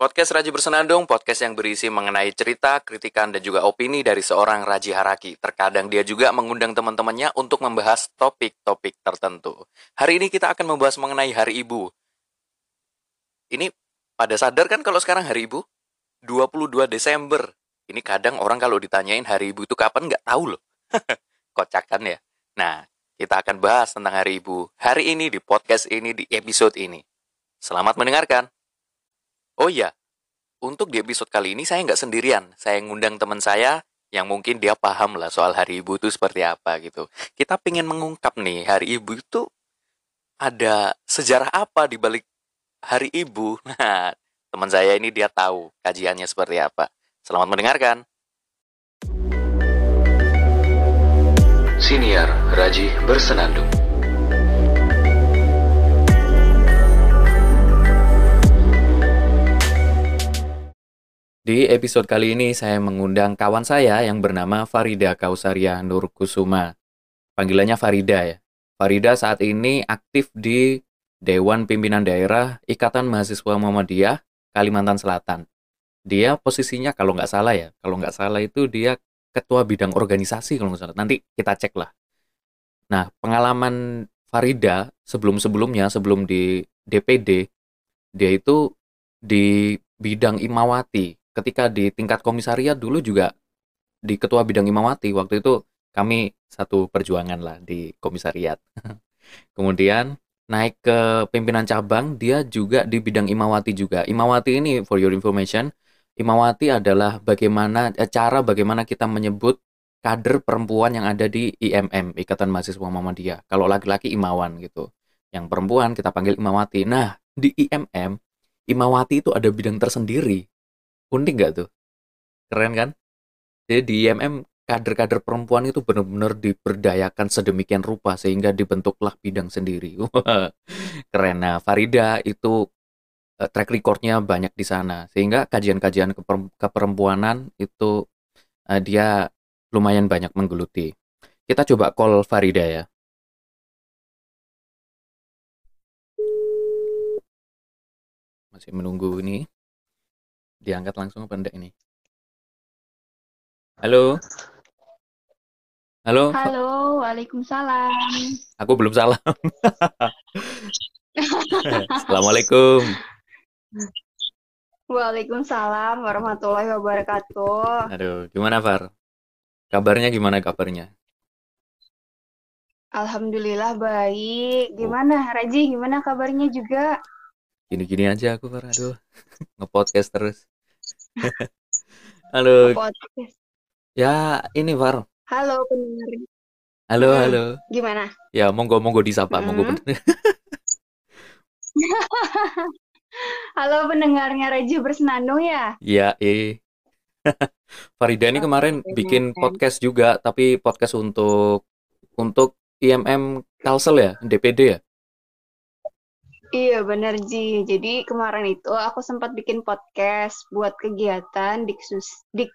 Podcast Raji Bersenandung, podcast yang berisi mengenai cerita, kritikan, dan juga opini dari seorang Raji Haraki. Terkadang dia juga mengundang teman-temannya untuk membahas topik-topik tertentu. Hari ini kita akan membahas mengenai Hari Ibu. Ini pada sadar kan kalau sekarang Hari Ibu? 22 Desember. Ini kadang orang kalau ditanyain Hari Ibu itu kapan nggak tahu loh. Kocak kan ya? Nah, kita akan bahas tentang Hari Ibu. Hari ini di podcast ini, di episode ini. Selamat mendengarkan. Oh iya, untuk di episode kali ini saya nggak sendirian. Saya ngundang teman saya yang mungkin dia paham lah soal Hari Ibu itu seperti apa gitu. Kita pengen mengungkap nih Hari Ibu itu ada sejarah apa di balik Hari Ibu. Nah, teman saya ini dia tahu kajiannya seperti apa. Selamat mendengarkan. Siniar Raji Bersenandung. Di episode kali ini saya mengundang kawan saya yang bernama Farida Kausaria Nur Kusuma. Panggilannya Farida ya. Farida saat ini aktif di Dewan Pimpinan Daerah Ikatan Mahasiswa Muhammadiyah Kalimantan Selatan. Dia posisinya kalau nggak salah ya, kalau nggak salah itu dia ketua bidang organisasi kalau nggak salah. Nanti kita cek lah. Nah, pengalaman Farida sebelum-sebelumnya, sebelum di DPD, dia itu di bidang Imawati, ketika di tingkat komisariat dulu juga di ketua bidang Imawati waktu itu kami satu perjuangan lah di komisariat. Kemudian naik ke pimpinan cabang, dia juga di bidang Imawati juga. Imawati ini for your information, Imawati adalah bagaimana eh, cara bagaimana kita menyebut kader perempuan yang ada di IMM, Ikatan Mahasiswa Muhammadiyah. Kalau laki-laki Imawan gitu. Yang perempuan kita panggil Imawati. Nah, di IMM Imawati itu ada bidang tersendiri Unik gak tuh? Keren kan? Jadi di IMM kader-kader perempuan itu benar-benar diberdayakan sedemikian rupa sehingga dibentuklah bidang sendiri. Keren. Nah, Farida itu uh, track recordnya banyak di sana sehingga kajian-kajian keperempuanan itu uh, dia lumayan banyak menggeluti. Kita coba call Farida ya. Masih menunggu ini diangkat langsung apa enggak ini? Halo. Halo. Halo, Waalaikumsalam. Aku belum salam. Assalamualaikum. Waalaikumsalam warahmatullahi wabarakatuh. Aduh, gimana Far? Kabarnya gimana kabarnya? Alhamdulillah baik. Gimana Raji? Gimana kabarnya juga? Gini-gini aja aku Far. Aduh, ngepodcast terus. halo. Podcast. Ya, ini Far. Halo pendengar. Halo, hmm, halo. Gimana? Ya, monggo monggo disapa, hmm. monggo. halo pendengarnya Reji Bersenandung ya? Iya, eh. Farida ini kemarin bikin podcast juga, tapi podcast untuk untuk IMM Kalsel ya, DPD ya? Iya bener Ji. Jadi kemarin itu aku sempat bikin podcast buat kegiatan diskusi, dik,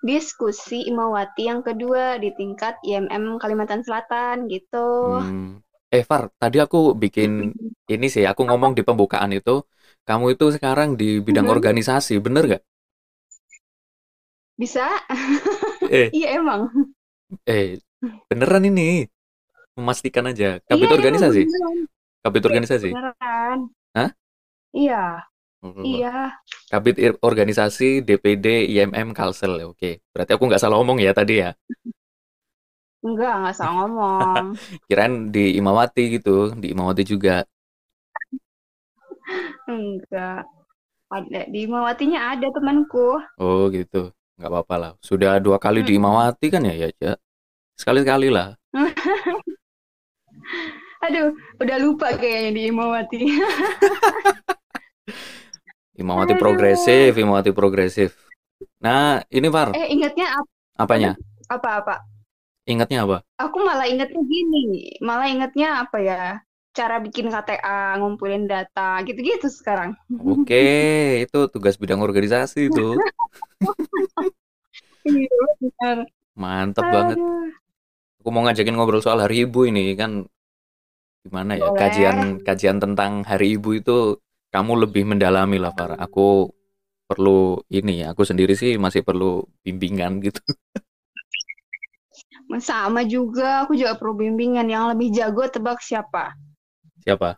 diskusi Imawati yang kedua di tingkat IMM Kalimantan Selatan gitu. Hmm. Eh Far, tadi aku bikin ini sih, aku ngomong di pembukaan itu, kamu itu sekarang di bidang hmm. organisasi, bener gak? Bisa. Eh. iya emang. Eh, beneran ini. Memastikan aja. Kamu iya, itu organisasi? Beneran. Kabit organisasi? Beneran. Hah? Iya. Oh. Iya. Kabit organisasi DPD IMM Kalsel. Oke. Berarti aku nggak salah ngomong ya tadi ya? Enggak, nggak salah ngomong. Kirain di Imawati gitu, di Imawati juga. Enggak. Ada di Imawatinya ada temanku. Oh gitu. Nggak apa-apa lah. Sudah dua kali hmm. di Imawati kan ya, ya, Sekali-kali lah. Aduh, udah lupa kayaknya di Imawati. Imawati Aduh. progresif, Imawati progresif. Nah, ini Far. Eh, ingatnya apa? Apanya? Apa-apa? Ingatnya apa? Aku malah ingetnya gini, malah ingetnya apa ya? Cara bikin KTA, ngumpulin data, gitu-gitu sekarang. Oke, itu tugas bidang organisasi itu. Iya, Mantap Aduh. banget. Aku mau ngajakin ngobrol soal hari ibu ini kan gimana ya Boleh. kajian kajian tentang Hari Ibu itu kamu lebih mendalami lah Farah. Aku perlu ini ya. Aku sendiri sih masih perlu bimbingan gitu. Sama juga, aku juga perlu bimbingan. Yang lebih jago tebak siapa? Siapa?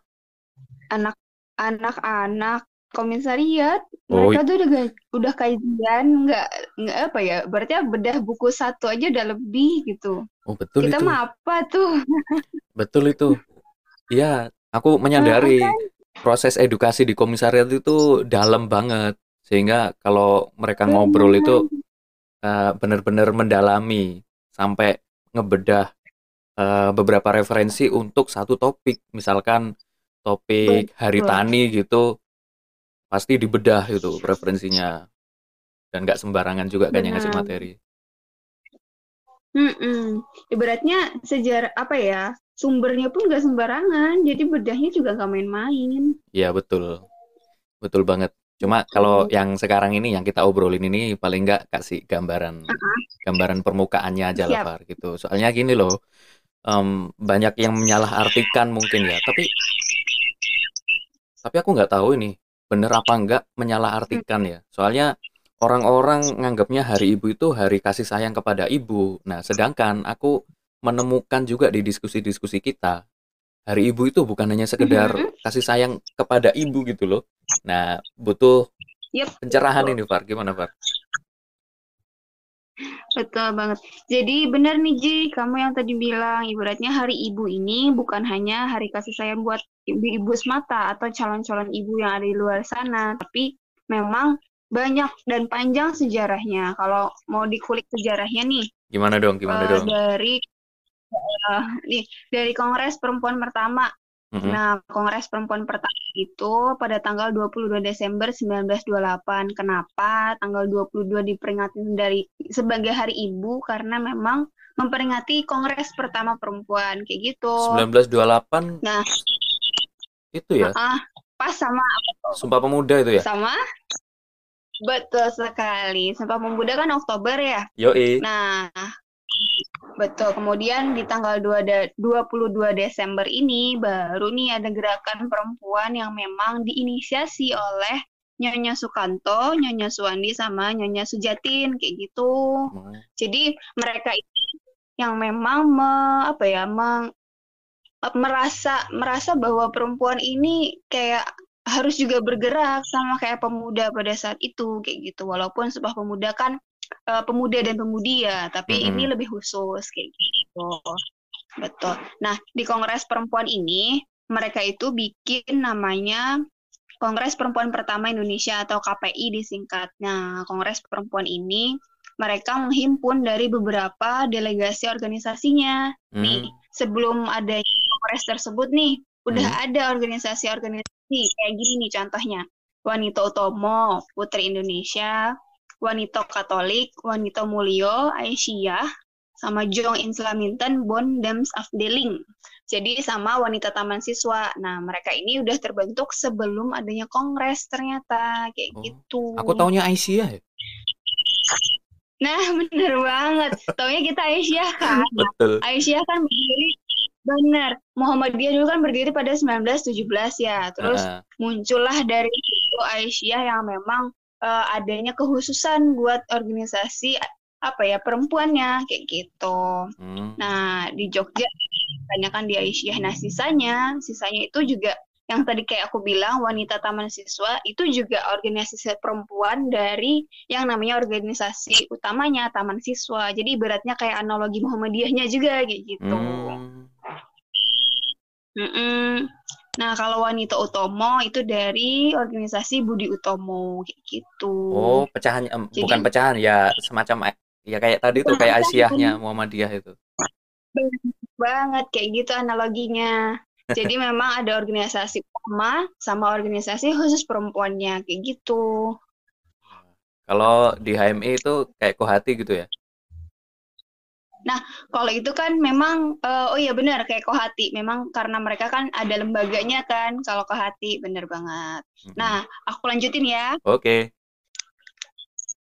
Anak anak-anak komisariat. Oh, Mereka tuh udah udah kajian, nggak nggak apa ya? Berarti bedah buku satu aja udah lebih gitu. oh betul Kita itu. mah apa tuh? Betul itu. Iya, aku menyadari kan? proses edukasi di komisariat itu dalam banget. Sehingga kalau mereka ngobrol itu eh, benar-benar mendalami sampai ngebedah eh, beberapa referensi untuk satu topik. Misalkan topik hari tani gitu, pasti dibedah itu referensinya. Dan nggak sembarangan juga kan yang ngasih materi. Mm-mm. Ibaratnya sejarah apa ya? Sumbernya pun nggak sembarangan, jadi bedahnya juga nggak main-main. Iya, betul. Betul banget. Cuma kalau yang sekarang ini yang kita obrolin ini paling nggak kasih gambaran Uh-uh. gambaran permukaannya aja lah. Far gitu. Soalnya gini loh, em, banyak yang menyalahartikan mungkin ya. Tapi tapi aku nggak tahu ini bener apa nggak menyalahartikan ya. Soalnya orang-orang nganggapnya hari ibu itu hari kasih sayang kepada ibu. Nah, sedangkan aku menemukan juga di diskusi-diskusi kita, hari ibu itu bukan hanya sekedar Mhm. kasih sayang kepada ibu gitu loh. Nah, butuh Yep, pencerahan betul. ini, Far. Gimana, Far? Betul banget. Jadi benar nih Ji, kamu yang tadi bilang ibaratnya hari ibu ini bukan hanya hari kasih sayang buat ibu-ibu semata atau calon-calon ibu yang ada di luar sana, tapi memang banyak dan panjang sejarahnya. Kalau mau dikulik sejarahnya nih, Gimana dong? Gimana eh, dong? dari nih dari Kongres Perempuan pertama Mm-mm. Nah, Kongres Perempuan pertama itu pada tanggal 22 Desember 1928. Kenapa tanggal 22 diperingati dari sebagai Hari Ibu? Karena memang memperingati Kongres pertama perempuan kayak gitu. 1928 Nah, itu ya, ah, pas sama Sumpah Pemuda itu ya? sama betul sekali. Sumpah Pemuda kan Oktober ya. Yoi. Nah, betul. Kemudian di tanggal 2 da- 22 Desember ini baru nih ada gerakan perempuan yang memang diinisiasi oleh Nyonya Sukanto, Nyonya Suwandi sama Nyonya Sujatin kayak gitu. Hmm. Jadi mereka ini yang memang me- apa ya, meng- merasa merasa bahwa perempuan ini kayak harus juga bergerak sama kayak pemuda pada saat itu kayak gitu. Walaupun sebuah pemuda kan eh, pemuda dan pemudi ya, tapi Mm-mm. ini lebih khusus kayak gitu. Betul. Nah, di Kongres Perempuan ini mereka itu bikin namanya Kongres Perempuan Pertama Indonesia atau KPI disingkat. Nah, Kongres Perempuan ini mereka menghimpun dari beberapa delegasi organisasinya. Nih, Hmm. sebelum ada kongres tersebut nih, udah Hmm. ada organisasi-organisasi kayak gini nih contohnya. Wanita Utomo, Putri Indonesia, Wanita Katolik, Wanita Mulyo, Aisyah, sama Jong Inslaminten, Bon Dems Afdeling. Jadi sama Wanita Taman Siswa. Nah, mereka ini udah terbentuk sebelum adanya kongres ternyata kayak Oh, gitu. Aku taunya Aisyah ya. Nah, bener banget. Taunya kita Aisyah kan. Betul. Aisyah kan berdiri benar. Muhammadiyah dulu kan berdiri pada 1917 ya. Terus Heeh. muncullah dari itu Aisyah yang memang eh, adanya kekhususan buat organisasi apa ya perempuannya kayak gitu. Hmm. Nah, di Jogja banyak kan di Aisyah. Nah, sisanya, sisanya itu juga yang tadi kayak aku bilang wanita taman siswa itu juga organisasi perempuan dari yang namanya organisasi utamanya taman siswa. Jadi beratnya kayak analogi Muhammadiyahnya juga kayak gitu. Hmm. Mm-mm. Nah, kalau wanita Utomo itu dari organisasi Budi Utomo kayak gitu. Oh, pecahan em, Jadi- bukan pecahan ya, semacam ya kayak tadi tuh kayak. Aisyahnya Muhammadiyah itu. banget kayak gitu analoginya. Jadi memang ada organisasi utama sama organisasi khusus perempuannya kayak gitu. Kalau di HMI itu kayak Kohati gitu ya. Kalau itu kan memang eh, oh iya benar kayak Kohati. Memang karena mereka kan ada lembaganya kan kalau Kohati bener banget. Mm-mm. Nah, aku lanjutin ya. Oke.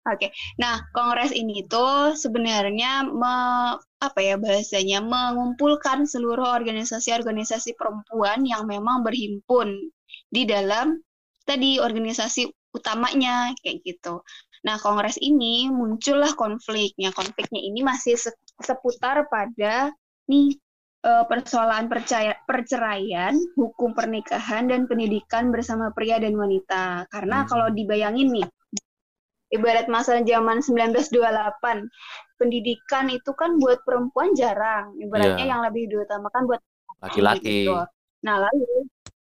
Oke. Nah, kongres ini tuh sebenarnya me- apa ya bahasanya mengumpulkan seluruh organisasi-organisasi perempuan yang memang berhimpun di dalam tadi organisasi utamanya kayak gitu. Nah, kongres ini muncullah konfliknya. Konfliknya ini masih seputar pada nih uh, persoalan percaya, perceraian, hukum pernikahan dan pendidikan bersama pria dan wanita. Karena hmm. kalau dibayangin nih, ibarat masa zaman 1928, pendidikan itu kan buat perempuan jarang. Ibaratnya yeah. yang lebih diutamakan buat laki-laki. Gitu. Nah, lalu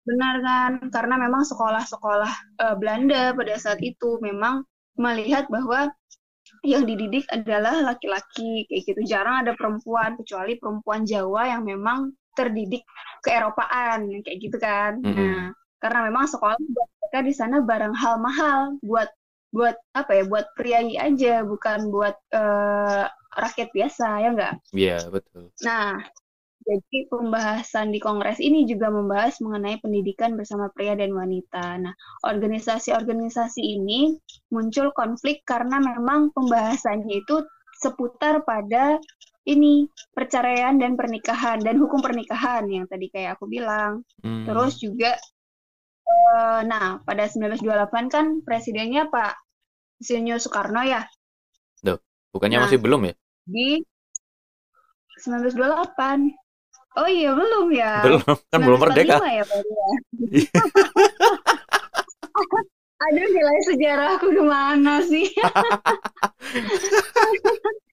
benar kan? Karena memang sekolah-sekolah uh, Belanda pada saat itu memang melihat bahwa yang dididik adalah laki-laki kayak gitu. Jarang ada perempuan kecuali perempuan Jawa yang memang terdidik keeropaan kayak gitu kan. Mm -hmm. nah karena memang sekolah buat mereka di sana barang hal mahal buat buat apa ya buat priayi aja bukan buat uh, rakyat biasa ya enggak iya yeah, betul. Nah jadi pembahasan di kongres ini juga membahas mengenai pendidikan bersama pria dan wanita. Nah, organisasi-organisasi ini muncul konflik karena memang pembahasannya itu seputar pada ini perceraian dan pernikahan dan hukum pernikahan yang tadi kayak aku bilang. Hmm. Terus juga uh, nah pada 1928 kan presidennya Pak Insinyur Soekarno ya. Duh, bukannya nah, masih belum ya? Di 1928. Oh iya belum ya. Belum kan belum merdeka. Ya, ya. Aduh nilai sejarahku ke mana sih?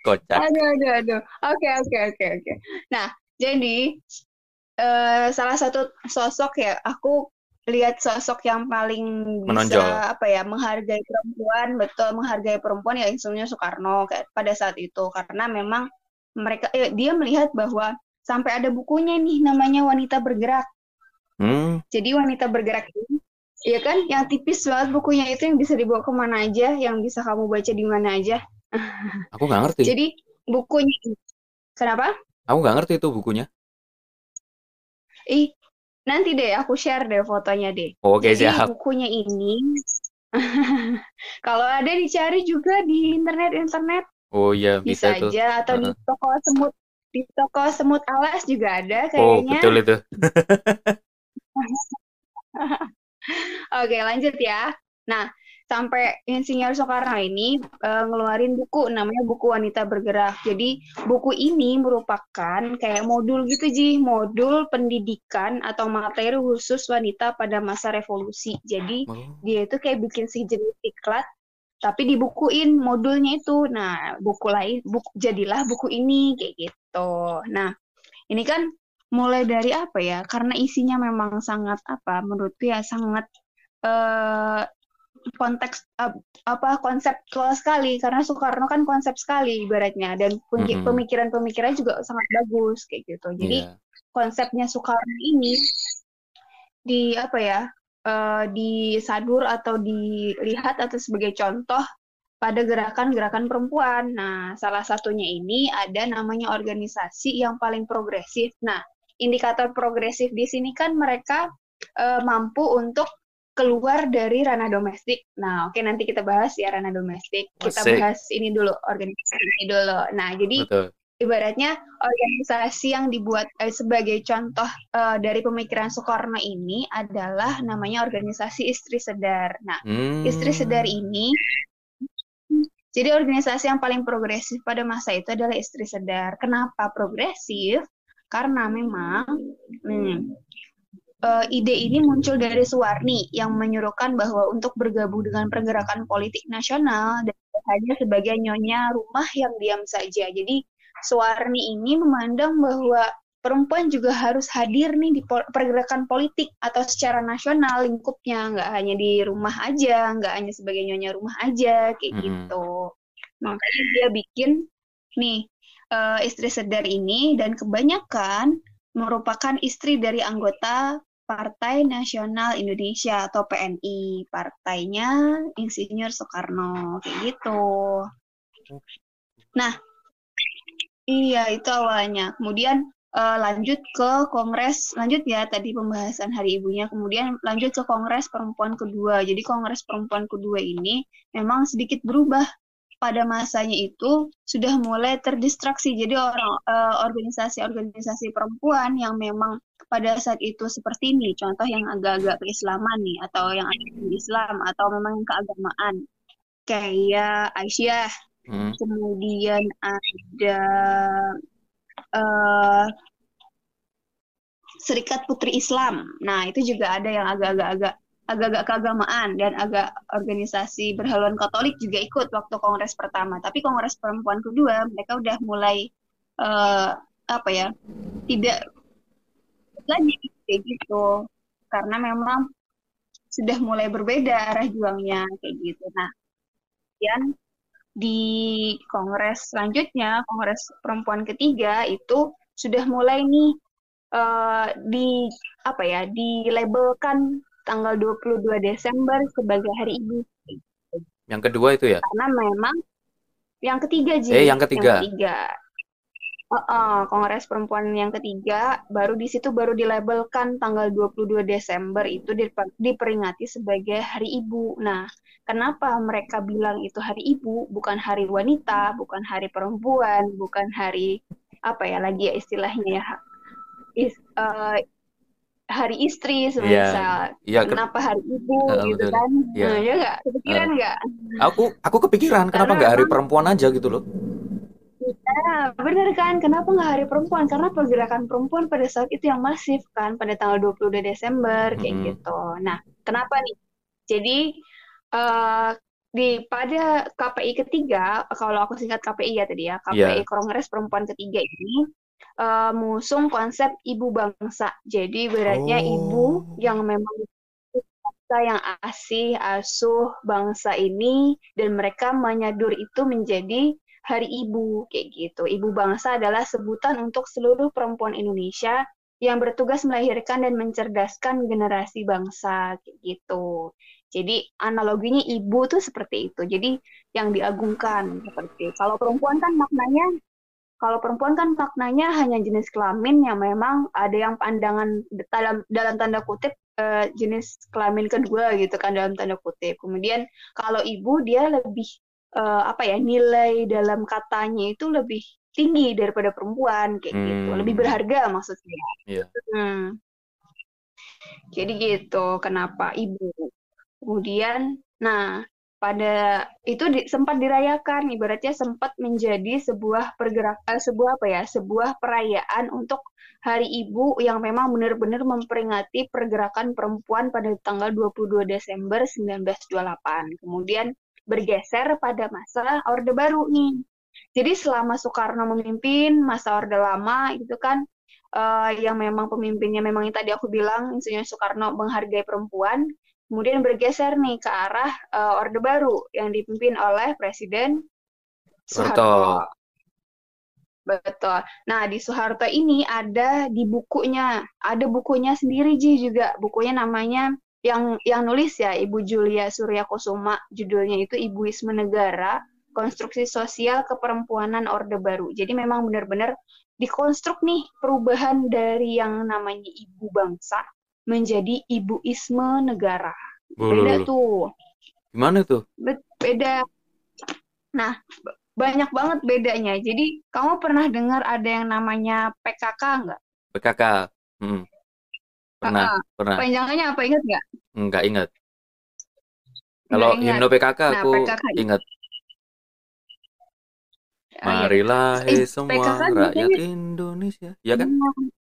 Kocak. Aduh aduh aduh. Oke oke oke oke. Nah jadi uh, salah satu sosok ya aku lihat sosok yang paling Menonjol. bisa apa ya menghargai perempuan betul menghargai perempuan ya insulnya Soekarno kayak pada saat itu karena memang mereka eh, dia melihat bahwa sampai ada bukunya nih namanya wanita bergerak. Hmm. Jadi wanita bergerak ini, ya kan, yang tipis banget bukunya itu yang bisa dibawa ke mana aja, yang bisa kamu baca di mana aja. Aku nggak ngerti. Jadi bukunya, kenapa? Aku nggak ngerti itu bukunya. Ih, nanti deh aku share deh fotonya deh. Oh, Oke okay, siap. bukunya ini, kalau ada dicari juga di internet-internet. Oh iya bisa, bisa aja atau uh -huh. di toko semut di toko semut alas juga ada oh, kayaknya. Oh, betul itu. Oke, lanjut ya. Nah, sampai Insinyur Soekarno ini uh, ngeluarin buku namanya buku Wanita Bergerak. Jadi buku ini merupakan kayak modul gitu Ji, modul pendidikan atau materi khusus wanita pada masa revolusi. Jadi oh. dia itu kayak bikin si jenis iklat tapi dibukuin modulnya itu. Nah, buku lain buku jadilah buku ini kayak gitu. Nah, ini kan mulai dari apa ya? Karena isinya memang sangat apa menurutku ya sangat uh, konteks apa konseptual sekali karena Soekarno kan konsep sekali ibaratnya dan pemikiran-pemikirannya juga sangat bagus kayak gitu. Jadi yeah. konsepnya Soekarno ini di apa ya uh, disadur atau dilihat atau sebagai contoh pada gerakan-gerakan perempuan. Nah, salah satunya ini ada namanya organisasi yang paling progresif. Nah, indikator progresif di sini kan mereka uh, mampu untuk keluar dari ranah domestik. Nah, oke okay, nanti kita bahas ya ranah domestik. Kita bahas ini dulu organisasi ini dulu. Nah, jadi Betul ibaratnya organisasi yang dibuat eh, sebagai contoh eh, dari pemikiran Soekarno ini adalah namanya organisasi Istri Sedar. Nah, hmm. Istri Sedar ini jadi organisasi yang paling progresif pada masa itu adalah Istri Sedar. Kenapa progresif? Karena memang hmm, uh, ide ini muncul dari Suwarni yang menyuruhkan bahwa untuk bergabung dengan pergerakan politik nasional dan hanya sebagai nyonya rumah yang diam saja. Jadi Suwarni ini memandang bahwa perempuan juga harus hadir nih di pergerakan politik atau secara nasional lingkupnya. Nggak hanya di rumah aja nggak hanya sebagai nyonya rumah aja kayak hmm. gitu. Makanya dia bikin nih uh, istri sedar ini dan kebanyakan merupakan istri dari anggota Partai Nasional Indonesia atau PNI partainya Insinyur Soekarno kayak gitu. Nah Iya, itu awalnya. Kemudian uh, lanjut ke kongres, lanjut ya tadi pembahasan Hari Ibunya, kemudian lanjut ke kongres perempuan kedua. Jadi kongres perempuan kedua ini memang sedikit berubah pada masanya itu sudah mulai terdistraksi. Jadi orang uh, organisasi-organisasi perempuan yang memang pada saat itu seperti ini, contoh yang agak-agak keislaman nih, atau yang di Islam, atau memang keagamaan, kayak Aisyah, Hmm. kemudian ada eh Serikat Putri Islam. Nah, itu juga ada yang agak-agak agak-agak keagamaan dan agak organisasi berhaluan Katolik juga ikut waktu kongres pertama. Tapi kongres perempuan kedua mereka udah mulai eh apa ya? tidak lagi kayak gitu. Karena memang sudah mulai berbeda arah juangnya kayak gitu. Nah, kemudian di kongres selanjutnya, kongres perempuan ketiga itu sudah mulai nih eh, di apa ya, dilabelkan tanggal 22 Desember sebagai Hari Ibu. Yang kedua itu ya? Karena memang yang ketiga Ji, Eh, yang ketiga. Yang ketiga. Heeh, Kongres Perempuan yang ketiga baru di situ baru dilabelkan tanggal 22 Desember itu diper- diperingati sebagai Hari Ibu. Nah, kenapa mereka bilang itu Hari Ibu, bukan Hari Wanita, bukan Hari Perempuan, bukan hari apa ya lagi ya istilahnya ya is, eh, Hari Istri semisal. Iya, ke- Kenapa Hari Ibu Heeh, gitu betul. kan? Iya. Nah, ya nggak? Kepikiran nggak? aku aku kepikiran kenapa nggak hari perempuan aja gitu loh. Nah, bener kan? Kenapa nggak hari perempuan? Karena pergerakan perempuan pada saat itu yang masif kan, pada tanggal 22 Desember kayak Mm-mm. gitu. Nah, kenapa nih? Jadi eh, di pada KPI ketiga, kalau aku singkat KPI ya tadi ya, KPI Iya. Kongres Perempuan ketiga ini eh, mengusung konsep ibu bangsa. Jadi beratnya ibu Oh. yang memang bangsa yang asih, asuh bangsa ini dan mereka menyadur itu menjadi Hari Ibu kayak gitu. Ibu bangsa adalah sebutan untuk seluruh perempuan Indonesia yang bertugas melahirkan dan mencerdaskan generasi bangsa kayak gitu. Jadi analoginya ibu tuh seperti itu. Jadi yang diagungkan seperti kalau perempuan kan maknanya kalau perempuan kan maknanya hanya jenis kelamin yang memang ada yang pandangan dalam dalam tanda kutip eh, jenis kelamin kedua gitu kan dalam tanda kutip. Kemudian kalau ibu dia lebih eh, apa ya nilai dalam katanya itu lebih tinggi daripada perempuan kayak gitu, Hmm. lebih berharga maksudnya. Iya. Hmm. Jadi gitu, kenapa ibu? Kemudian, nah pada itu di- sempat dirayakan, ibaratnya sempat menjadi sebuah pergerakan, sebuah apa ya, sebuah perayaan untuk Hari Ibu yang memang benar-benar memperingati pergerakan perempuan pada tanggal 22 Desember 1928. Kemudian bergeser pada masa Orde Baru nih. Jadi selama Soekarno memimpin masa Orde Lama itu kan eh, yang memang pemimpinnya memang yang tadi aku bilang Insinyur Soekarno menghargai perempuan, kemudian bergeser nih ke arah eh, Orde Baru yang dipimpin oleh Presiden Soeharto. Soeharto. Betul. Nah, di Soeharto ini ada di bukunya, ada bukunya sendiri Ji juga. Bukunya namanya yang yang nulis ya Ibu Julia Surya Kusuma, judulnya itu Ibuisme Negara, Konstruksi Sosial Keperempuanan Orde Baru. Jadi memang benar-benar dikonstruk nih perubahan dari yang namanya ibu bangsa menjadi ibuisme negara. Bulu, Beda tuh. Gimana tuh? Beda. Nah, banyak banget bedanya. Jadi, kamu pernah dengar ada yang namanya PKK nggak? PKK. Hmm. Pernah, Ah, pernah. Panjangannya apa ingat nggak? Enggak ingat. Nggak Kalau himne PKK Nah, aku PKK itu- ingat. Ah, iya. Marilah Eh, hei semua PKK rakyat biasanya- Indonesia. Ya kan?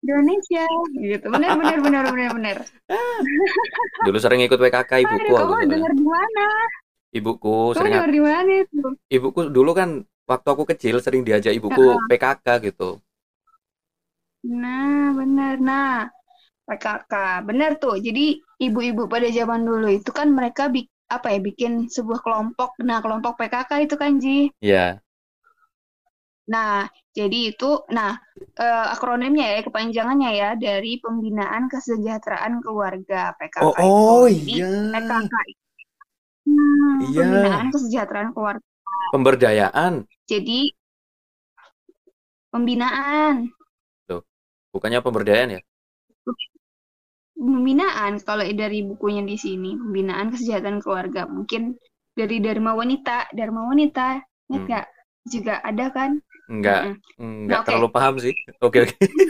Indonesia, gitu. Benar, benar, benar, benar, benar. Dulu sering ikut PKK ibuku Aduh, kamu soalnya. dengar di mana? Ibuku Kamu sering dengar di mana itu? ibuku dulu kan waktu aku kecil sering diajak ibuku PKK gitu. Nah, benar. Nah, PKK. Benar tuh. Jadi, ibu-ibu pada zaman dulu itu kan mereka bik apa ya, bikin sebuah kelompok. Nah, kelompok PKK itu kan, Ji. Ya, Nah, jadi itu, nah, eh, akronimnya ya, kepanjangannya ya, dari Pembinaan Kesejahteraan Keluarga PKK Oh, itu. oh iya. PKK itu, hmm, Iya. Pembinaan Kesejahteraan Keluarga. Pemberdayaan. Jadi, pembinaan, Bukannya pemberdayaan ya? Pembinaan kalau dari bukunya di sini, Pembinaan Kesejahteraan Keluarga. Mungkin dari Dharma Wanita, Dharma Wanita, ingat Hmm. nggak? Juga ada kan? Enggak, Mm-mm. enggak Nah, oke. terlalu paham sih. Oke, oke.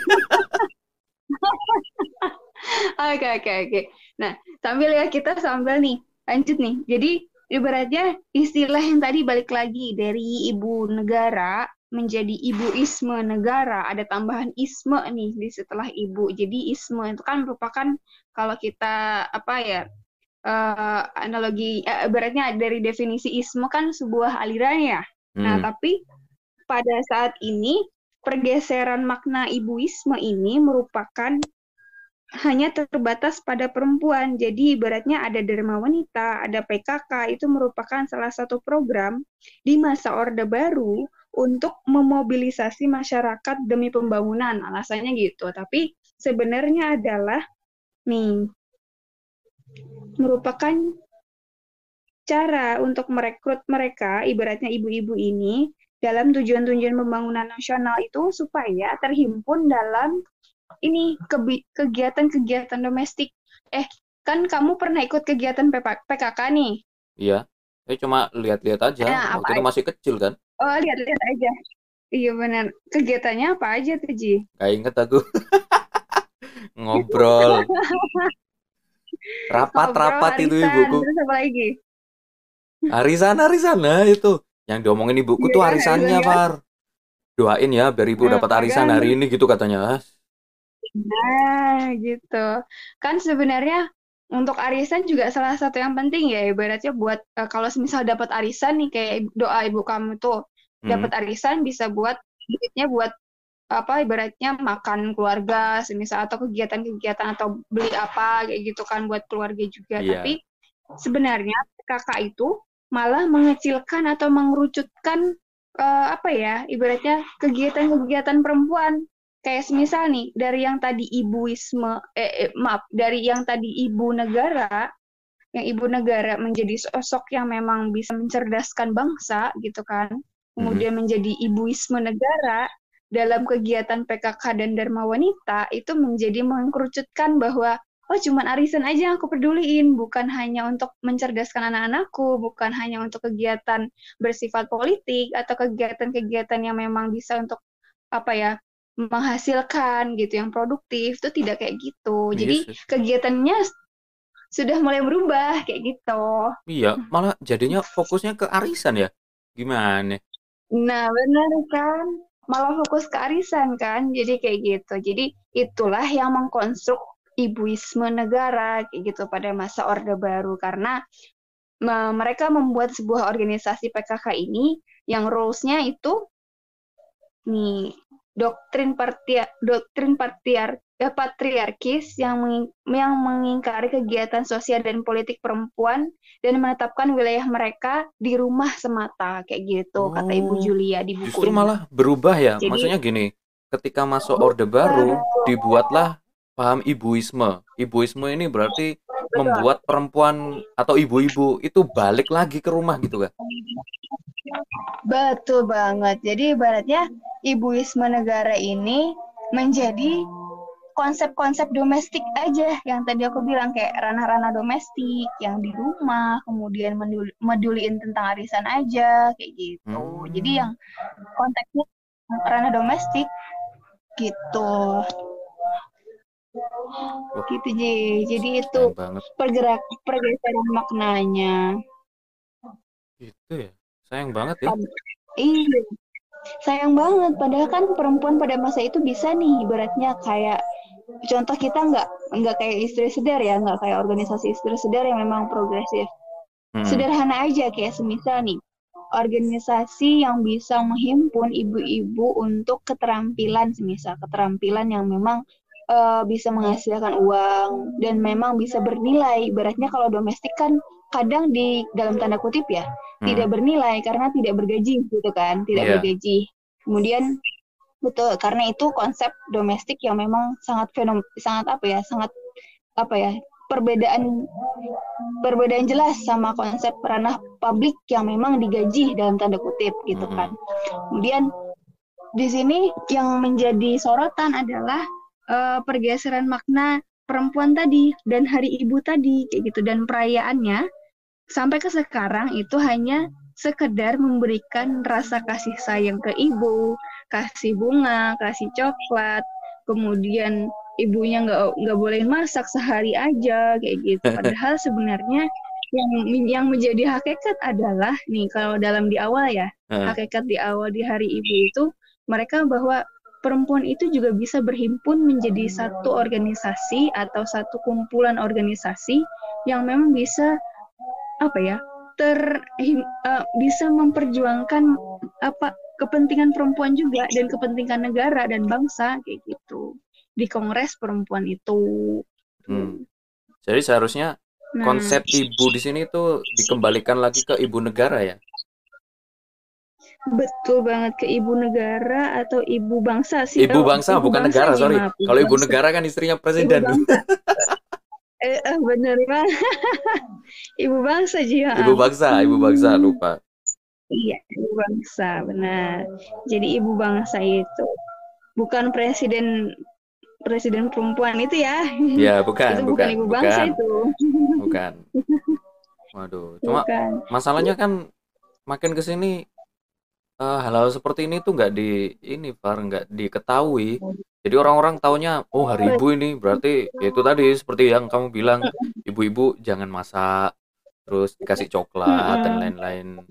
Oke, oke, oke. Nah, sambil ya kita sambil nih, lanjut nih. Jadi, ibaratnya istilah yang tadi balik lagi dari ibu negara menjadi ibuisme negara, ada tambahan isme nih di setelah ibu. Jadi isme itu kan merupakan kalau kita apa ya uh, analogi uh, ibaratnya dari definisi isme kan sebuah aliran ya. Nah, hmm. Nah, tapi pada saat ini pergeseran makna ibuisme ini merupakan hanya terbatas pada perempuan. Jadi ibaratnya ada Dharma Wanita, ada PKK, itu merupakan salah satu program di masa Orde Baru untuk memobilisasi masyarakat demi pembangunan. Alasannya gitu. Tapi sebenarnya adalah nih merupakan cara untuk merekrut mereka, ibaratnya ibu-ibu ini, dalam tujuan-tujuan pembangunan nasional itu supaya terhimpun dalam ini kegiatan-kegiatan domestik. Eh, kan kamu pernah ikut kegiatan PKK nih? Iya. Saya cuma lihat-lihat aja. Nah, Waktu itu masih kecil kan? Oh, lihat-lihat aja. Iya benar. Kegiatannya apa aja tuh, Ji? Gak inget aku. Ngobrol. Rapat-rapat itu ibuku. Terus apa lagi? Arisan, arisan. Nah, itu. Yang diomongin ibuku tuh iya, arisannya, Far. Doain ya biar ibu nah, dapat arisan hari ini gitu katanya. Nah, gitu. Kan sebenarnya untuk arisan juga salah satu yang penting ya ibaratnya buat uh, kalau misal dapat arisan nih kayak doa ibu kamu tuh hmm. dapat arisan bisa buat duitnya buat apa ibaratnya makan keluarga semisal atau kegiatan-kegiatan atau beli apa kayak gitu kan buat keluarga juga yeah. tapi sebenarnya kakak itu malah mengecilkan atau mengerucutkan uh, apa ya ibaratnya kegiatan-kegiatan perempuan kayak semisal nih dari yang tadi ibuisme eh, eh maaf dari yang tadi ibu negara yang ibu negara menjadi sosok yang memang bisa mencerdaskan bangsa gitu kan kemudian mm -hmm. menjadi ibuisme negara dalam kegiatan PKK dan Dharma Wanita itu menjadi mengkerucutkan bahwa oh cuman arisan aja yang aku peduliin bukan hanya untuk mencerdaskan anak-anakku bukan hanya untuk kegiatan bersifat politik atau kegiatan-kegiatan yang memang bisa untuk apa ya menghasilkan gitu yang produktif itu tidak kayak gitu. Yes, Jadi kegiatannya sudah mulai berubah kayak gitu. Iya, malah jadinya fokusnya ke arisan ya. Gimana? Nah, benar kan? Malah fokus ke arisan kan. Jadi kayak gitu. Jadi itulah yang mengkonstruk ibuisme negara kayak gitu pada masa Orde Baru karena mereka membuat sebuah organisasi PKK ini yang rules-nya itu nih doktrin partia, doktrin partiar, eh, patriarkis yang meng, yang mengingkari kegiatan sosial dan politik perempuan dan menetapkan wilayah mereka di rumah semata kayak gitu oh, kata Ibu Julia di buku Justru ini. malah berubah ya. Jadi, Maksudnya gini, ketika masuk Orde Baru dibuatlah paham ibuisme. Ibuisme ini berarti membuat perempuan atau ibu-ibu itu balik lagi ke rumah gitu kan? Betul banget. Jadi ibaratnya ibuisme negara ini menjadi konsep-konsep domestik aja yang tadi aku bilang kayak ranah-ranah domestik yang di rumah kemudian meduliin tentang arisan aja kayak gitu hmm. jadi yang konteksnya ranah domestik gitu oh. gitu jadi jadi itu pergerak pergeseran maknanya. Gitu ya? Sayang banget ya. Iya. Sayang banget. Padahal kan perempuan pada masa itu bisa nih ibaratnya kayak contoh kita nggak nggak kayak istri sedar ya nggak kayak organisasi istri sedar yang memang progresif. Hmm. sederhana aja kayak semisal nih organisasi yang bisa menghimpun ibu-ibu untuk keterampilan semisal keterampilan yang memang uh, bisa menghasilkan uang dan memang bisa bernilai ibaratnya kalau domestik kan kadang di dalam tanda kutip ya hmm. tidak bernilai karena tidak bergaji gitu kan, tidak yeah. bergaji. Kemudian betul karena itu konsep domestik yang memang sangat fenom sangat apa ya, sangat apa ya, perbedaan perbedaan jelas sama konsep ranah publik yang memang digaji dalam tanda kutip gitu kan. Kemudian di sini yang menjadi sorotan adalah uh, pergeseran makna perempuan tadi dan hari ibu tadi kayak gitu. Dan perayaannya sampai ke sekarang itu hanya sekedar memberikan rasa kasih sayang ke ibu, kasih bunga, kasih coklat, kemudian ibunya nggak nggak boleh masak sehari aja kayak gitu. Padahal sebenarnya yang yang menjadi hakikat adalah nih kalau dalam di awal ya hakikat di awal di hari ibu itu mereka bahwa perempuan itu juga bisa berhimpun menjadi satu organisasi atau satu kumpulan organisasi yang memang bisa apa ya ter uh, bisa memperjuangkan apa kepentingan perempuan juga dan kepentingan negara dan bangsa kayak gitu di kongres perempuan itu. Hmm. Jadi seharusnya nah, konsep ibu di sini tuh dikembalikan lagi ke ibu negara ya? Betul banget ke ibu negara atau ibu bangsa sih. Ibu bangsa ibu bukan bangsa negara, sorry. Kalau ibu negara kan istrinya presiden. eh, eh bener kan? ibu bangsa juga. Ibu bangsa, ibu bangsa lupa. Iya, ibu bangsa, benar. Jadi ibu bangsa itu bukan presiden presiden perempuan itu ya. Ya, bukan, itu bukan, bukan ibu bangsa bukan. itu. Bukan. Waduh, cuma bukan. masalahnya kan makin ke sini uh, hal-hal seperti ini tuh nggak di ini par nggak diketahui. Jadi orang-orang taunya oh hari ibu ini. Berarti ya itu tadi seperti yang kamu bilang ibu-ibu jangan masak terus dikasih coklat dan lain-lain.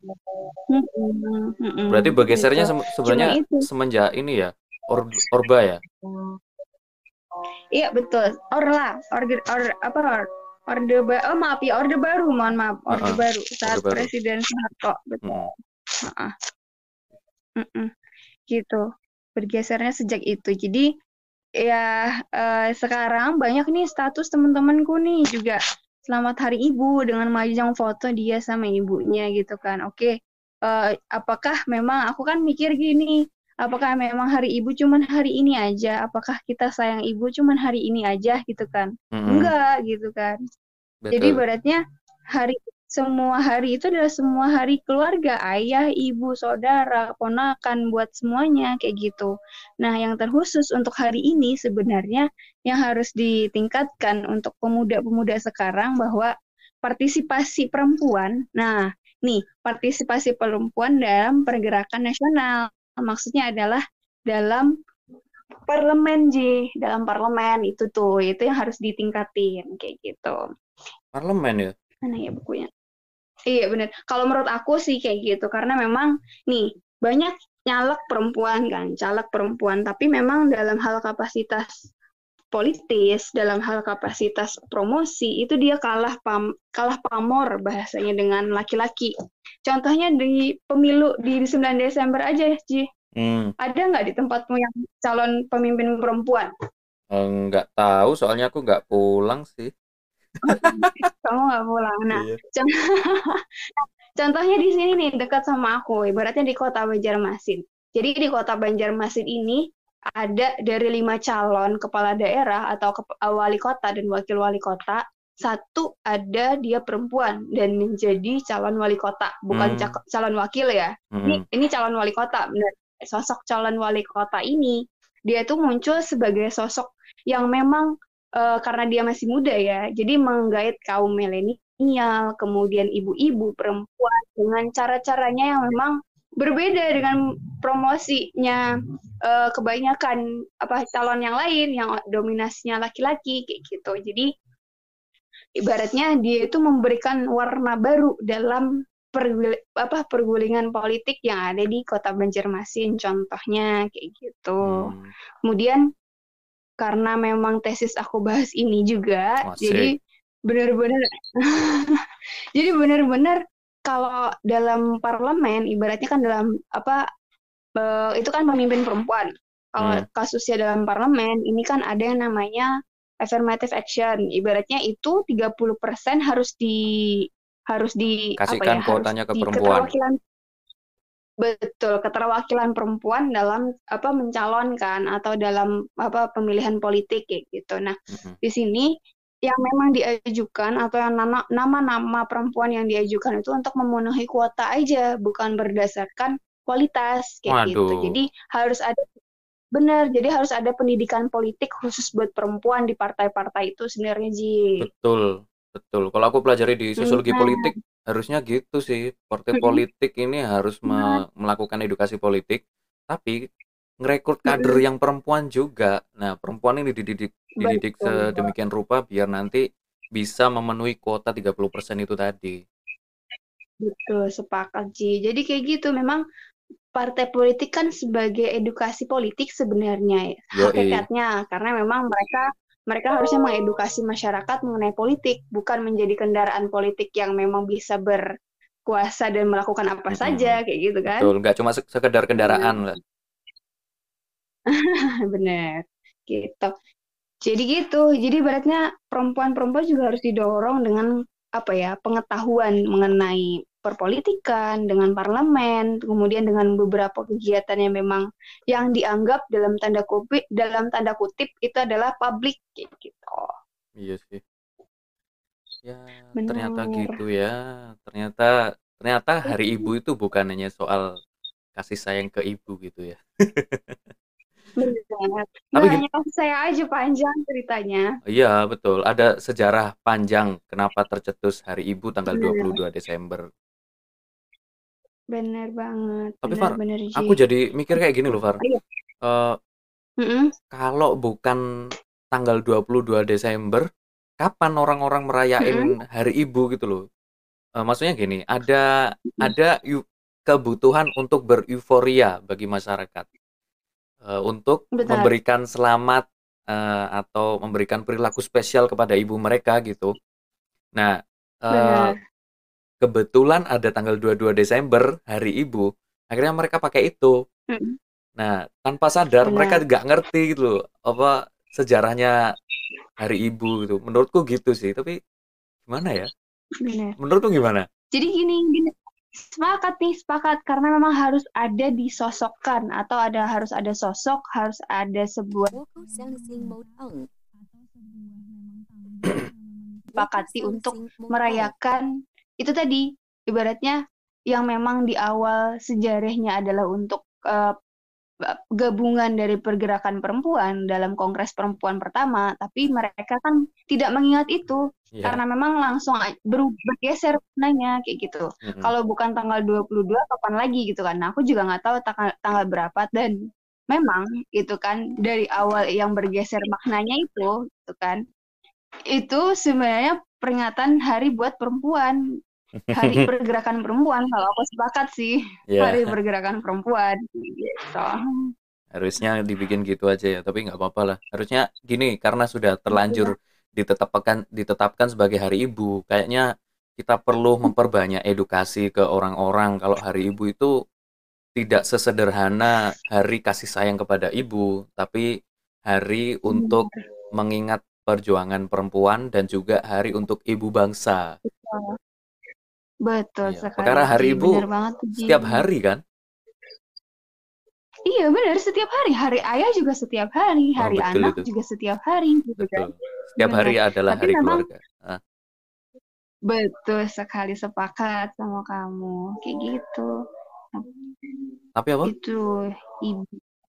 Berarti bergesernya se sebenarnya semenjak ini ya or orba ya. Iya betul. Orla order or apa or, orde baru oh maaf ya orde baru mohon maaf. Orde baru saat orde presiden Soeharto betul. Hmm. Uh Gitu. Bergesernya sejak itu. Jadi ya uh, sekarang banyak nih status teman-temanku nih juga. Selamat hari ibu dengan majang foto dia sama ibunya gitu kan. Oke okay. uh, eh, apakah memang aku kan mikir gini apakah memang hari ibu cuman hari ini aja? Apakah kita sayang ibu cuman hari ini aja gitu kan? Mm-hmm. enggak gitu kan. Betul. jadi beratnya hari semua hari itu adalah semua hari keluarga ayah ibu saudara ponakan buat semuanya kayak gitu nah yang terkhusus untuk hari ini sebenarnya yang harus ditingkatkan untuk pemuda-pemuda sekarang bahwa partisipasi perempuan nah nih partisipasi perempuan dalam pergerakan nasional maksudnya adalah dalam parlemen Ji, dalam parlemen itu tuh, itu yang harus ditingkatin kayak gitu. Parlemen ya? Mana ya bukunya? Iya benar. Kalau menurut aku sih kayak gitu, karena memang nih banyak nyalek perempuan kan, caleg perempuan, tapi memang dalam hal kapasitas politis, dalam hal kapasitas promosi itu dia kalah pam, kalah pamor bahasanya dengan laki-laki. Contohnya di pemilu di 9 Desember aja, Ji. Hmm. Ada nggak di tempatmu yang calon pemimpin perempuan? Nggak tahu, soalnya aku nggak pulang sih. Kamu nggak pulang. Nah, iya. contohnya di sini nih dekat sama aku, ibaratnya di kota Banjarmasin. Jadi di kota Banjarmasin ini ada dari lima calon kepala daerah atau ke, wali kota dan wakil wali kota satu ada dia perempuan dan menjadi calon wali kota bukan hmm. calon wakil ya hmm. ini ini calon wali kota benar sosok calon wali kota ini dia itu muncul sebagai sosok yang memang uh, karena dia masih muda ya jadi menggait kaum milenial kemudian ibu-ibu perempuan dengan cara-caranya yang memang berbeda dengan promosinya uh, kebanyakan apa calon yang lain yang dominasinya laki-laki kayak gitu. Jadi ibaratnya dia itu memberikan warna baru dalam pergul apa pergulingan politik yang ada di kota Banjarmasin contohnya kayak gitu. Hmm. Kemudian karena memang tesis aku bahas ini juga, Masih. jadi benar-benar jadi benar-benar kalau dalam parlemen ibaratnya kan dalam apa uh, itu kan pemimpin perempuan. Kalau hmm. kasusnya dalam parlemen ini kan ada yang namanya affirmative action. Ibaratnya itu 30% harus di harus di kasihkan apa ya, kuotanya ke perempuan. Betul, keterwakilan perempuan dalam apa mencalonkan atau dalam apa pemilihan politik kayak gitu. Nah, mm -hmm. di sini yang memang diajukan atau yang nama-nama perempuan yang diajukan itu untuk memenuhi kuota aja, bukan berdasarkan kualitas kayak gitu. Waduh. gitu. Jadi harus ada benar, jadi harus ada pendidikan politik khusus buat perempuan di partai-partai itu sebenarnya Ji. Betul, betul. Kalau aku pelajari di sosiologi hmm. politik harusnya gitu sih. Partai politik ini harus me melakukan edukasi politik, tapi ngerekrut kader yang perempuan juga. Nah, perempuan ini dididik dididik Betul. sedemikian rupa biar nanti bisa memenuhi kuota 30% itu tadi. Betul, sepakat Ji. Jadi kayak gitu, memang partai politik kan sebagai edukasi politik sebenarnya ya, hakikatnya karena memang mereka mereka harusnya mengedukasi masyarakat mengenai politik, bukan menjadi kendaraan politik yang memang bisa berkuasa dan melakukan apa Mm-mm. saja kayak gitu kan. Betul, nggak cuma se- sekedar kendaraan lah. Bener, gitu. Jadi gitu. Jadi ibaratnya perempuan-perempuan juga harus didorong dengan apa ya pengetahuan mengenai perpolitikan, dengan parlemen, kemudian dengan beberapa kegiatan yang memang yang dianggap dalam tanda kutip dalam tanda kutip itu adalah publik gitu. Iya sih. Ya, Bener. ternyata gitu ya. Ternyata ternyata Hari Ibu itu bukan hanya soal kasih sayang ke ibu gitu ya. Bener. Tapi gini- hanya kasih saya aja panjang ceritanya. Iya, betul. Ada sejarah panjang kenapa tercetus Hari Ibu tanggal Bener. 22 Desember. Bener banget. Tapi, Bener, Far, bener, Ji. Aku jadi mikir kayak gini loh, Far. Iya. Mm-mm. kalau bukan tanggal 22 Desember, kapan orang-orang merayain Hari Ibu gitu loh? Eh, maksudnya gini, ada ada yu- kebutuhan untuk beruforia bagi masyarakat Eh, untuk Benar. memberikan selamat eh, atau memberikan perilaku spesial kepada ibu mereka gitu. Nah, Benar. Kebetulan ada tanggal 22 Desember Hari Ibu, akhirnya mereka pakai itu. Mm. Nah, tanpa sadar Benar. mereka nggak ngerti gitu loh, apa sejarahnya Hari Ibu gitu. Menurutku gitu sih, tapi gimana ya? Benar. Menurutmu gimana? Jadi gini, gini, sepakat nih, sepakat karena memang harus ada disosokkan atau ada harus ada sosok, harus ada sebuah. Sepakati untuk merayakan itu tadi ibaratnya yang memang di awal sejarahnya adalah untuk eh, gabungan dari pergerakan perempuan dalam Kongres Perempuan pertama, tapi mereka kan tidak mengingat itu Iya. karena memang langsung bergeser nanya kayak gitu. Mm-mm. Kalau bukan tanggal 22 kapan lagi gitu kan. Nah, aku juga nggak tahu tanggal, tanggal berapa dan memang itu kan dari awal yang bergeser maknanya itu gitu kan. Itu sebenarnya peringatan hari buat perempuan. Hari pergerakan perempuan kalau aku sepakat sih. Iya, Hari pergerakan perempuan gitu. harusnya dibikin gitu aja ya, tapi nggak apa-apa lah. Harusnya gini, karena sudah terlanjur ditetapkan ditetapkan sebagai Hari Ibu, kayaknya kita perlu memperbanyak edukasi ke orang-orang kalau Hari Ibu itu tidak sesederhana hari kasih sayang kepada ibu, tapi hari untuk mengingat perjuangan perempuan dan juga hari untuk ibu bangsa. Betul Iya, sekali. perkara hari ibu banget. Setiap hari kan? Iya benar setiap hari. Hari ayah juga setiap hari. Oh, Hari betul anak itu. juga setiap hari gitu kan. Betul. Setiap Benar. hari adalah Tapi hari memang- keluarga. Ah, Betul sekali sepakat sama kamu. Kayak gitu. Tapi apa? Itu ibu.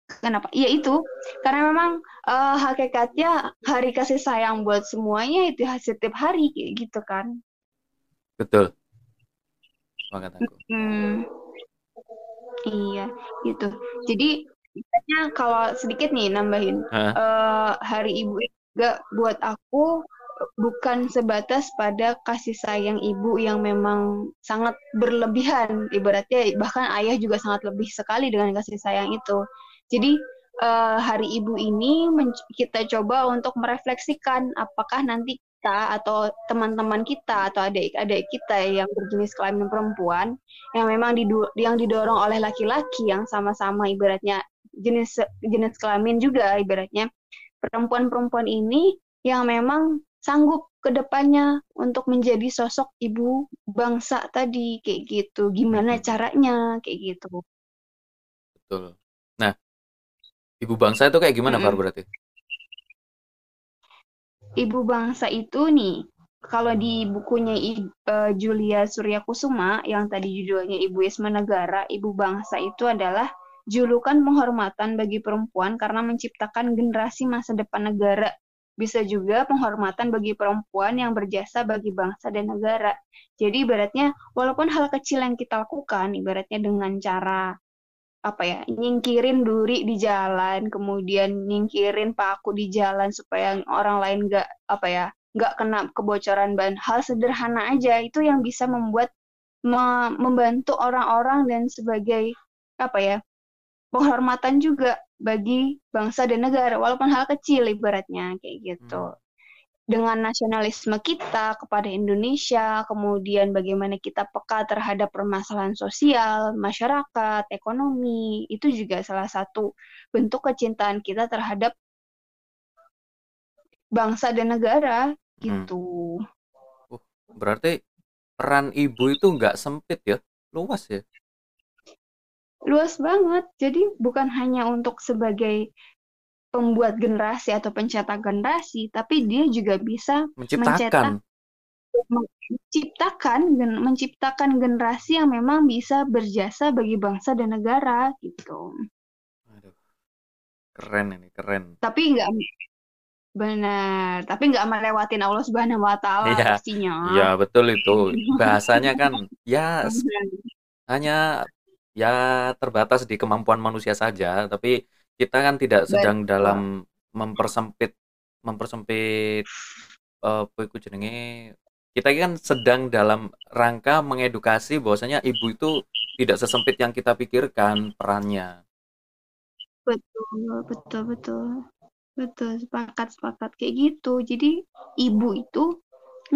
Kenapa? Iya itu. Karena memang eh, hakikatnya hari kasih sayang buat semuanya itu setiap hari gitu kan. Betul. Sepakat aku. Hmm. Iya, gitu. Jadi misalnya kalau sedikit nih nambahin, Hah? eh, hari ibu juga buat aku bukan sebatas pada kasih sayang ibu yang memang sangat berlebihan. Ibaratnya bahkan ayah juga sangat lebih sekali dengan kasih sayang itu. Jadi eh, hari ibu ini kita coba untuk merefleksikan apakah nanti kita atau teman-teman kita atau adik-adik kita yang berjenis kelamin perempuan yang memang yang didorong oleh laki-laki yang sama-sama ibaratnya jenis jenis kelamin juga ibaratnya perempuan-perempuan ini yang memang sanggup ke depannya untuk menjadi sosok ibu bangsa tadi kayak gitu. Gimana caranya kayak gitu. Betul. Ibu bangsa itu kayak gimana, Far, Mm-mm. berarti? Ibu bangsa itu nih kalau di bukunya I- eh, Julia Surya Kusuma yang tadi judulnya Ibu Isma Negara, Ibu Bangsa itu adalah julukan penghormatan bagi perempuan karena menciptakan generasi masa depan negara. Bisa juga penghormatan bagi perempuan yang berjasa bagi bangsa dan negara. Jadi ibaratnya walaupun hal kecil yang kita lakukan, ibaratnya dengan cara apa ya nyingkirin duri di jalan kemudian nyingkirin paku di jalan supaya orang lain nggak apa ya nggak kena kebocoran bahan hal sederhana aja itu yang bisa membuat me- membantu orang-orang dan sebagai apa ya penghormatan juga bagi bangsa dan negara walaupun hal kecil ibaratnya kayak gitu Hmm. Dengan nasionalisme kita kepada Indonesia, kemudian bagaimana kita peka terhadap permasalahan sosial, masyarakat, ekonomi, itu juga salah satu bentuk kecintaan kita terhadap bangsa dan negara gitu. Berarti peran ibu itu nggak sempit ya, luas ya. Luas banget. Jadi bukan hanya untuk sebagai pembuat generasi atau pencetak generasi, tapi dia juga bisa Menciptakan. menciptakan gen- menciptakan generasi yang memang bisa berjasa bagi bangsa dan negara gitu. Aduh. Keren ini, keren. Tapi nggak benar, tapi nggak melewatin Allah Subhanahu Wa Taala Iya. pastinya. Ya, betul itu. Bahasanya kan ya hanya ya terbatas di kemampuan manusia saja, tapi kita kan tidak sedang Betul. dalam mempersempit mempersempit eh iku jenenge kita kan sedang dalam rangka mengedukasi bahwasanya ibu itu tidak sesempit yang kita pikirkan perannya. Betul, betul, betul. Betul, sepakat, sepakat kayak gitu. Jadi ibu itu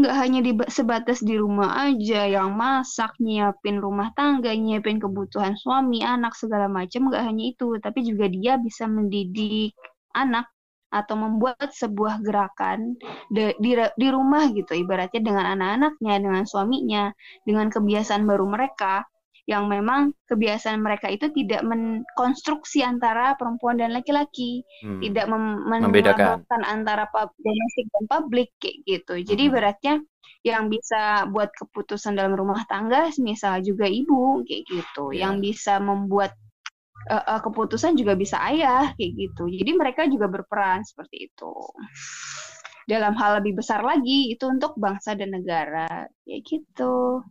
nggak hanya di, sebatas di rumah aja yang masak, nyiapin rumah tangga, nyiapin kebutuhan suami, anak segala macam, nggak hanya itu, tapi juga dia bisa mendidik anak atau membuat sebuah gerakan de- di, di rumah gitu, ibaratnya dengan anak-anaknya, dengan suaminya, dengan kebiasaan baru mereka yang memang kebiasaan mereka itu tidak menkonstruksi antara perempuan dan laki-laki, Hmm. tidak mem- Membedakan. antara pub- domestik dan publik kayak gitu. Jadi Mhm. ibaratnya yang bisa buat keputusan dalam rumah tangga, misal juga ibu kayak gitu, Ya. yang bisa membuat eh, eh, keputusan juga bisa ayah kayak gitu. Jadi mereka juga berperan seperti itu. Dalam hal lebih besar lagi itu untuk bangsa dan negara kayak gitu.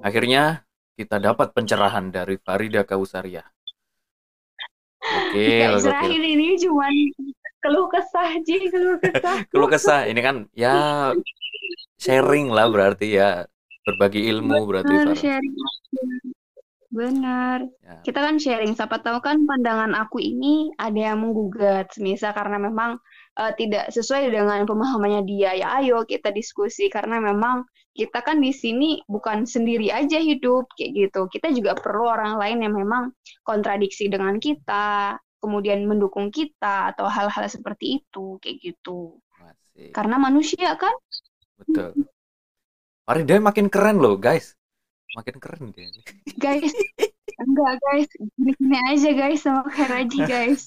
Akhirnya kita dapat pencerahan dari Farida Kausaria. Oke, Guys, oke. terakhir ini cuman keluh kesah aja, keluh kesah. Keluh kesah ini kan ya sharing lah berarti ya berbagi ilmu berarti Benar, Farah. sharing. Benar. Ya. Kita kan sharing, siapa tahu kan pandangan aku ini ada yang menggugat, misal karena memang eh, tidak sesuai dengan pemahamannya dia. Ya ayo kita diskusi karena memang kita kan di sini bukan sendiri aja hidup kayak gitu. Kita juga perlu orang lain yang memang kontradiksi dengan kita, kemudian mendukung kita atau hal-hal seperti itu kayak gitu. Masih. Karena manusia kan Betul. Farida makin keren loh, guys. Makin keren dia. guys enggak guys gini-gini aja guys sama kayak Raji guys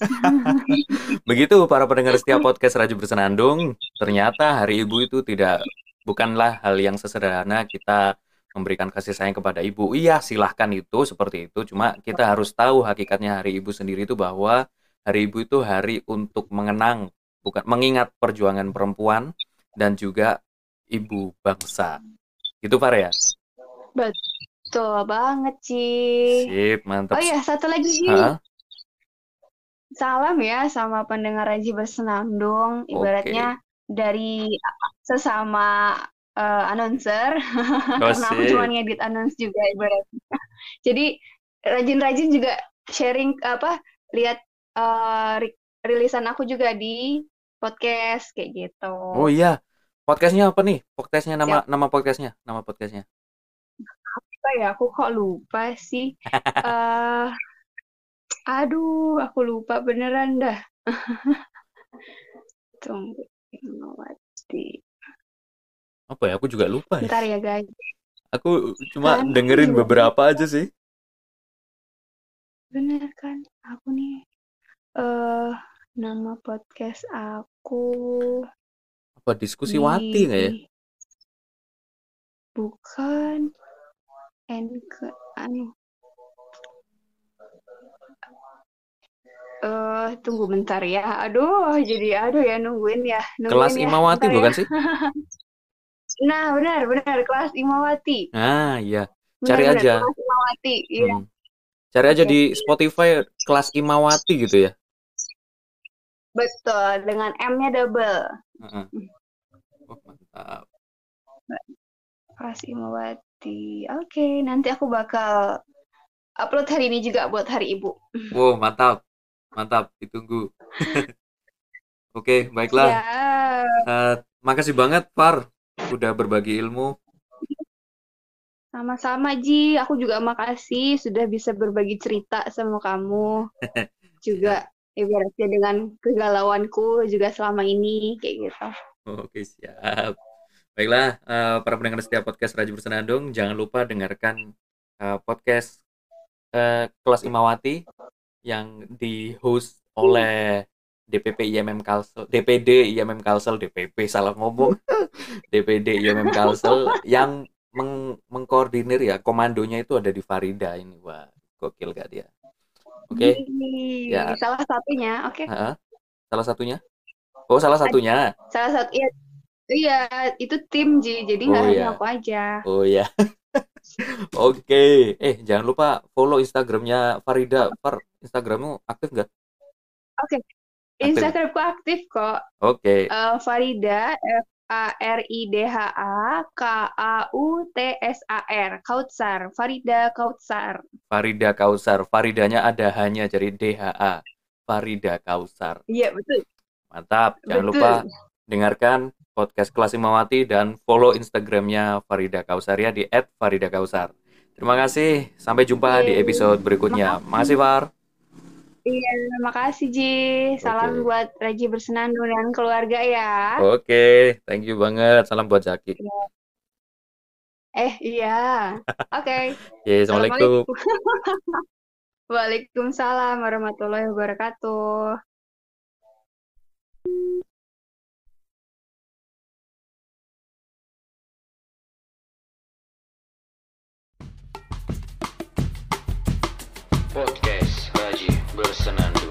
Begitu para pendengar setiap podcast Raju Bersenandung, ternyata Hari Ibu itu tidak bukanlah hal yang sesederhana kita memberikan kasih sayang kepada ibu. Iya, silahkan itu seperti itu. Cuma kita harus tahu hakikatnya Hari Ibu sendiri itu bahwa Hari Ibu itu hari untuk mengenang, bukan mengingat perjuangan perempuan dan juga ibu bangsa. Gitu, Far ya? betul banget sih Sip, mantap. oh iya satu lagi Hah? salam ya sama pendengar Raji Bersenandung ibaratnya dari sesama eh, announcer. Karena aku cuma ngedit announce juga ibaratnya. Jadi rajin-rajin juga sharing apa lihat ri- rilisan aku juga di podcast kayak gitu. Oh iya. Podcastnya apa nih? Podcastnya nama nama podcastnya, nama podcastnya. apa ya? Aku kok lupa sih. Eh aduh aku lupa beneran dah. Tunggu Mawati Apa ya? Aku juga lupa ya. bentar ya guys Aku cuma Kan, dengerin beberapa aja sih. bener kan aku nih eh nama podcast aku Apa diskusi di Wati nggak ya? bukan Anchor anu eh tunggu bentar ya aduh jadi aduh ya nungguin ya Kelas nungguin ya Imawati bentar ya. bukan sih? Nah, benar, benar. Kelas Imawati. Ah, iya. Benar, Cari benar, aja. Kelas Imawati. Iya. Hmm. Cari aja di Spotify kelas Imawati gitu ya. Betul, dengan M-nya double. Heeh. Oh, mantap. Kelas Imawati. Oke, nanti aku bakal upload hari ini juga buat hari ibu. Wow, mantap. Mantap, ditunggu. Oke, baiklah. Ya, Eh, makasih banget, Far, udah berbagi ilmu. sama-sama Ji. Aku juga makasih sudah bisa berbagi cerita sama kamu. Juga ibaratnya dengan kegalauanku juga selama ini kayak gitu. Oke, siap. Baiklah, eh, para pendengar setiap podcast Raja Bersenandung, jangan lupa dengarkan eh, podcast eh, Kelas Imawati yang di-host oleh DPP IMM Kalsel, DPD IMM Kalsel, DPP salah ngomong, DPD IMM Kalsel yang meng- mengkoordinir ya, komandonya itu ada di Farida ini, wah, gokil gak dia? Oke, Ih, ya. Salah satunya, oke. Heeh. salah satunya? Oh, salah satunya. Salah satu iya, iya itu tim Ji. Jadi nggak Oh, hanya iya. aku aja. Oh ya. Oke. Eh, jangan lupa follow Instagramnya Farida. Far, Instagrammu aktif nggak? Aktif. Instagramku aktif kok. Oke. Eh, Farida F A R I D H A K A U T S A R Kautsar Farida Kautsar Farida Kausar. Faridanya ada hanya jadi DHA. Farida Kausar. iya betul Mantap. Jangan Betul. lupa dengarkan podcast Kelas Imawati dan follow Instagramnya Farida Kausar ya di @faridakausar. Terima kasih. Sampai jumpa di Yeay. episode berikutnya. Makasih, Far. iya makasih Ji salam Oke. buat Raji bersenandung dan keluarga ya Oke, thank you banget. Salam buat Zaki. eh iya oke Yeay, Assalamualaikum. Waalaikumsalam warahmatullahi wabarakatuh Podcast Haji Bersenandung.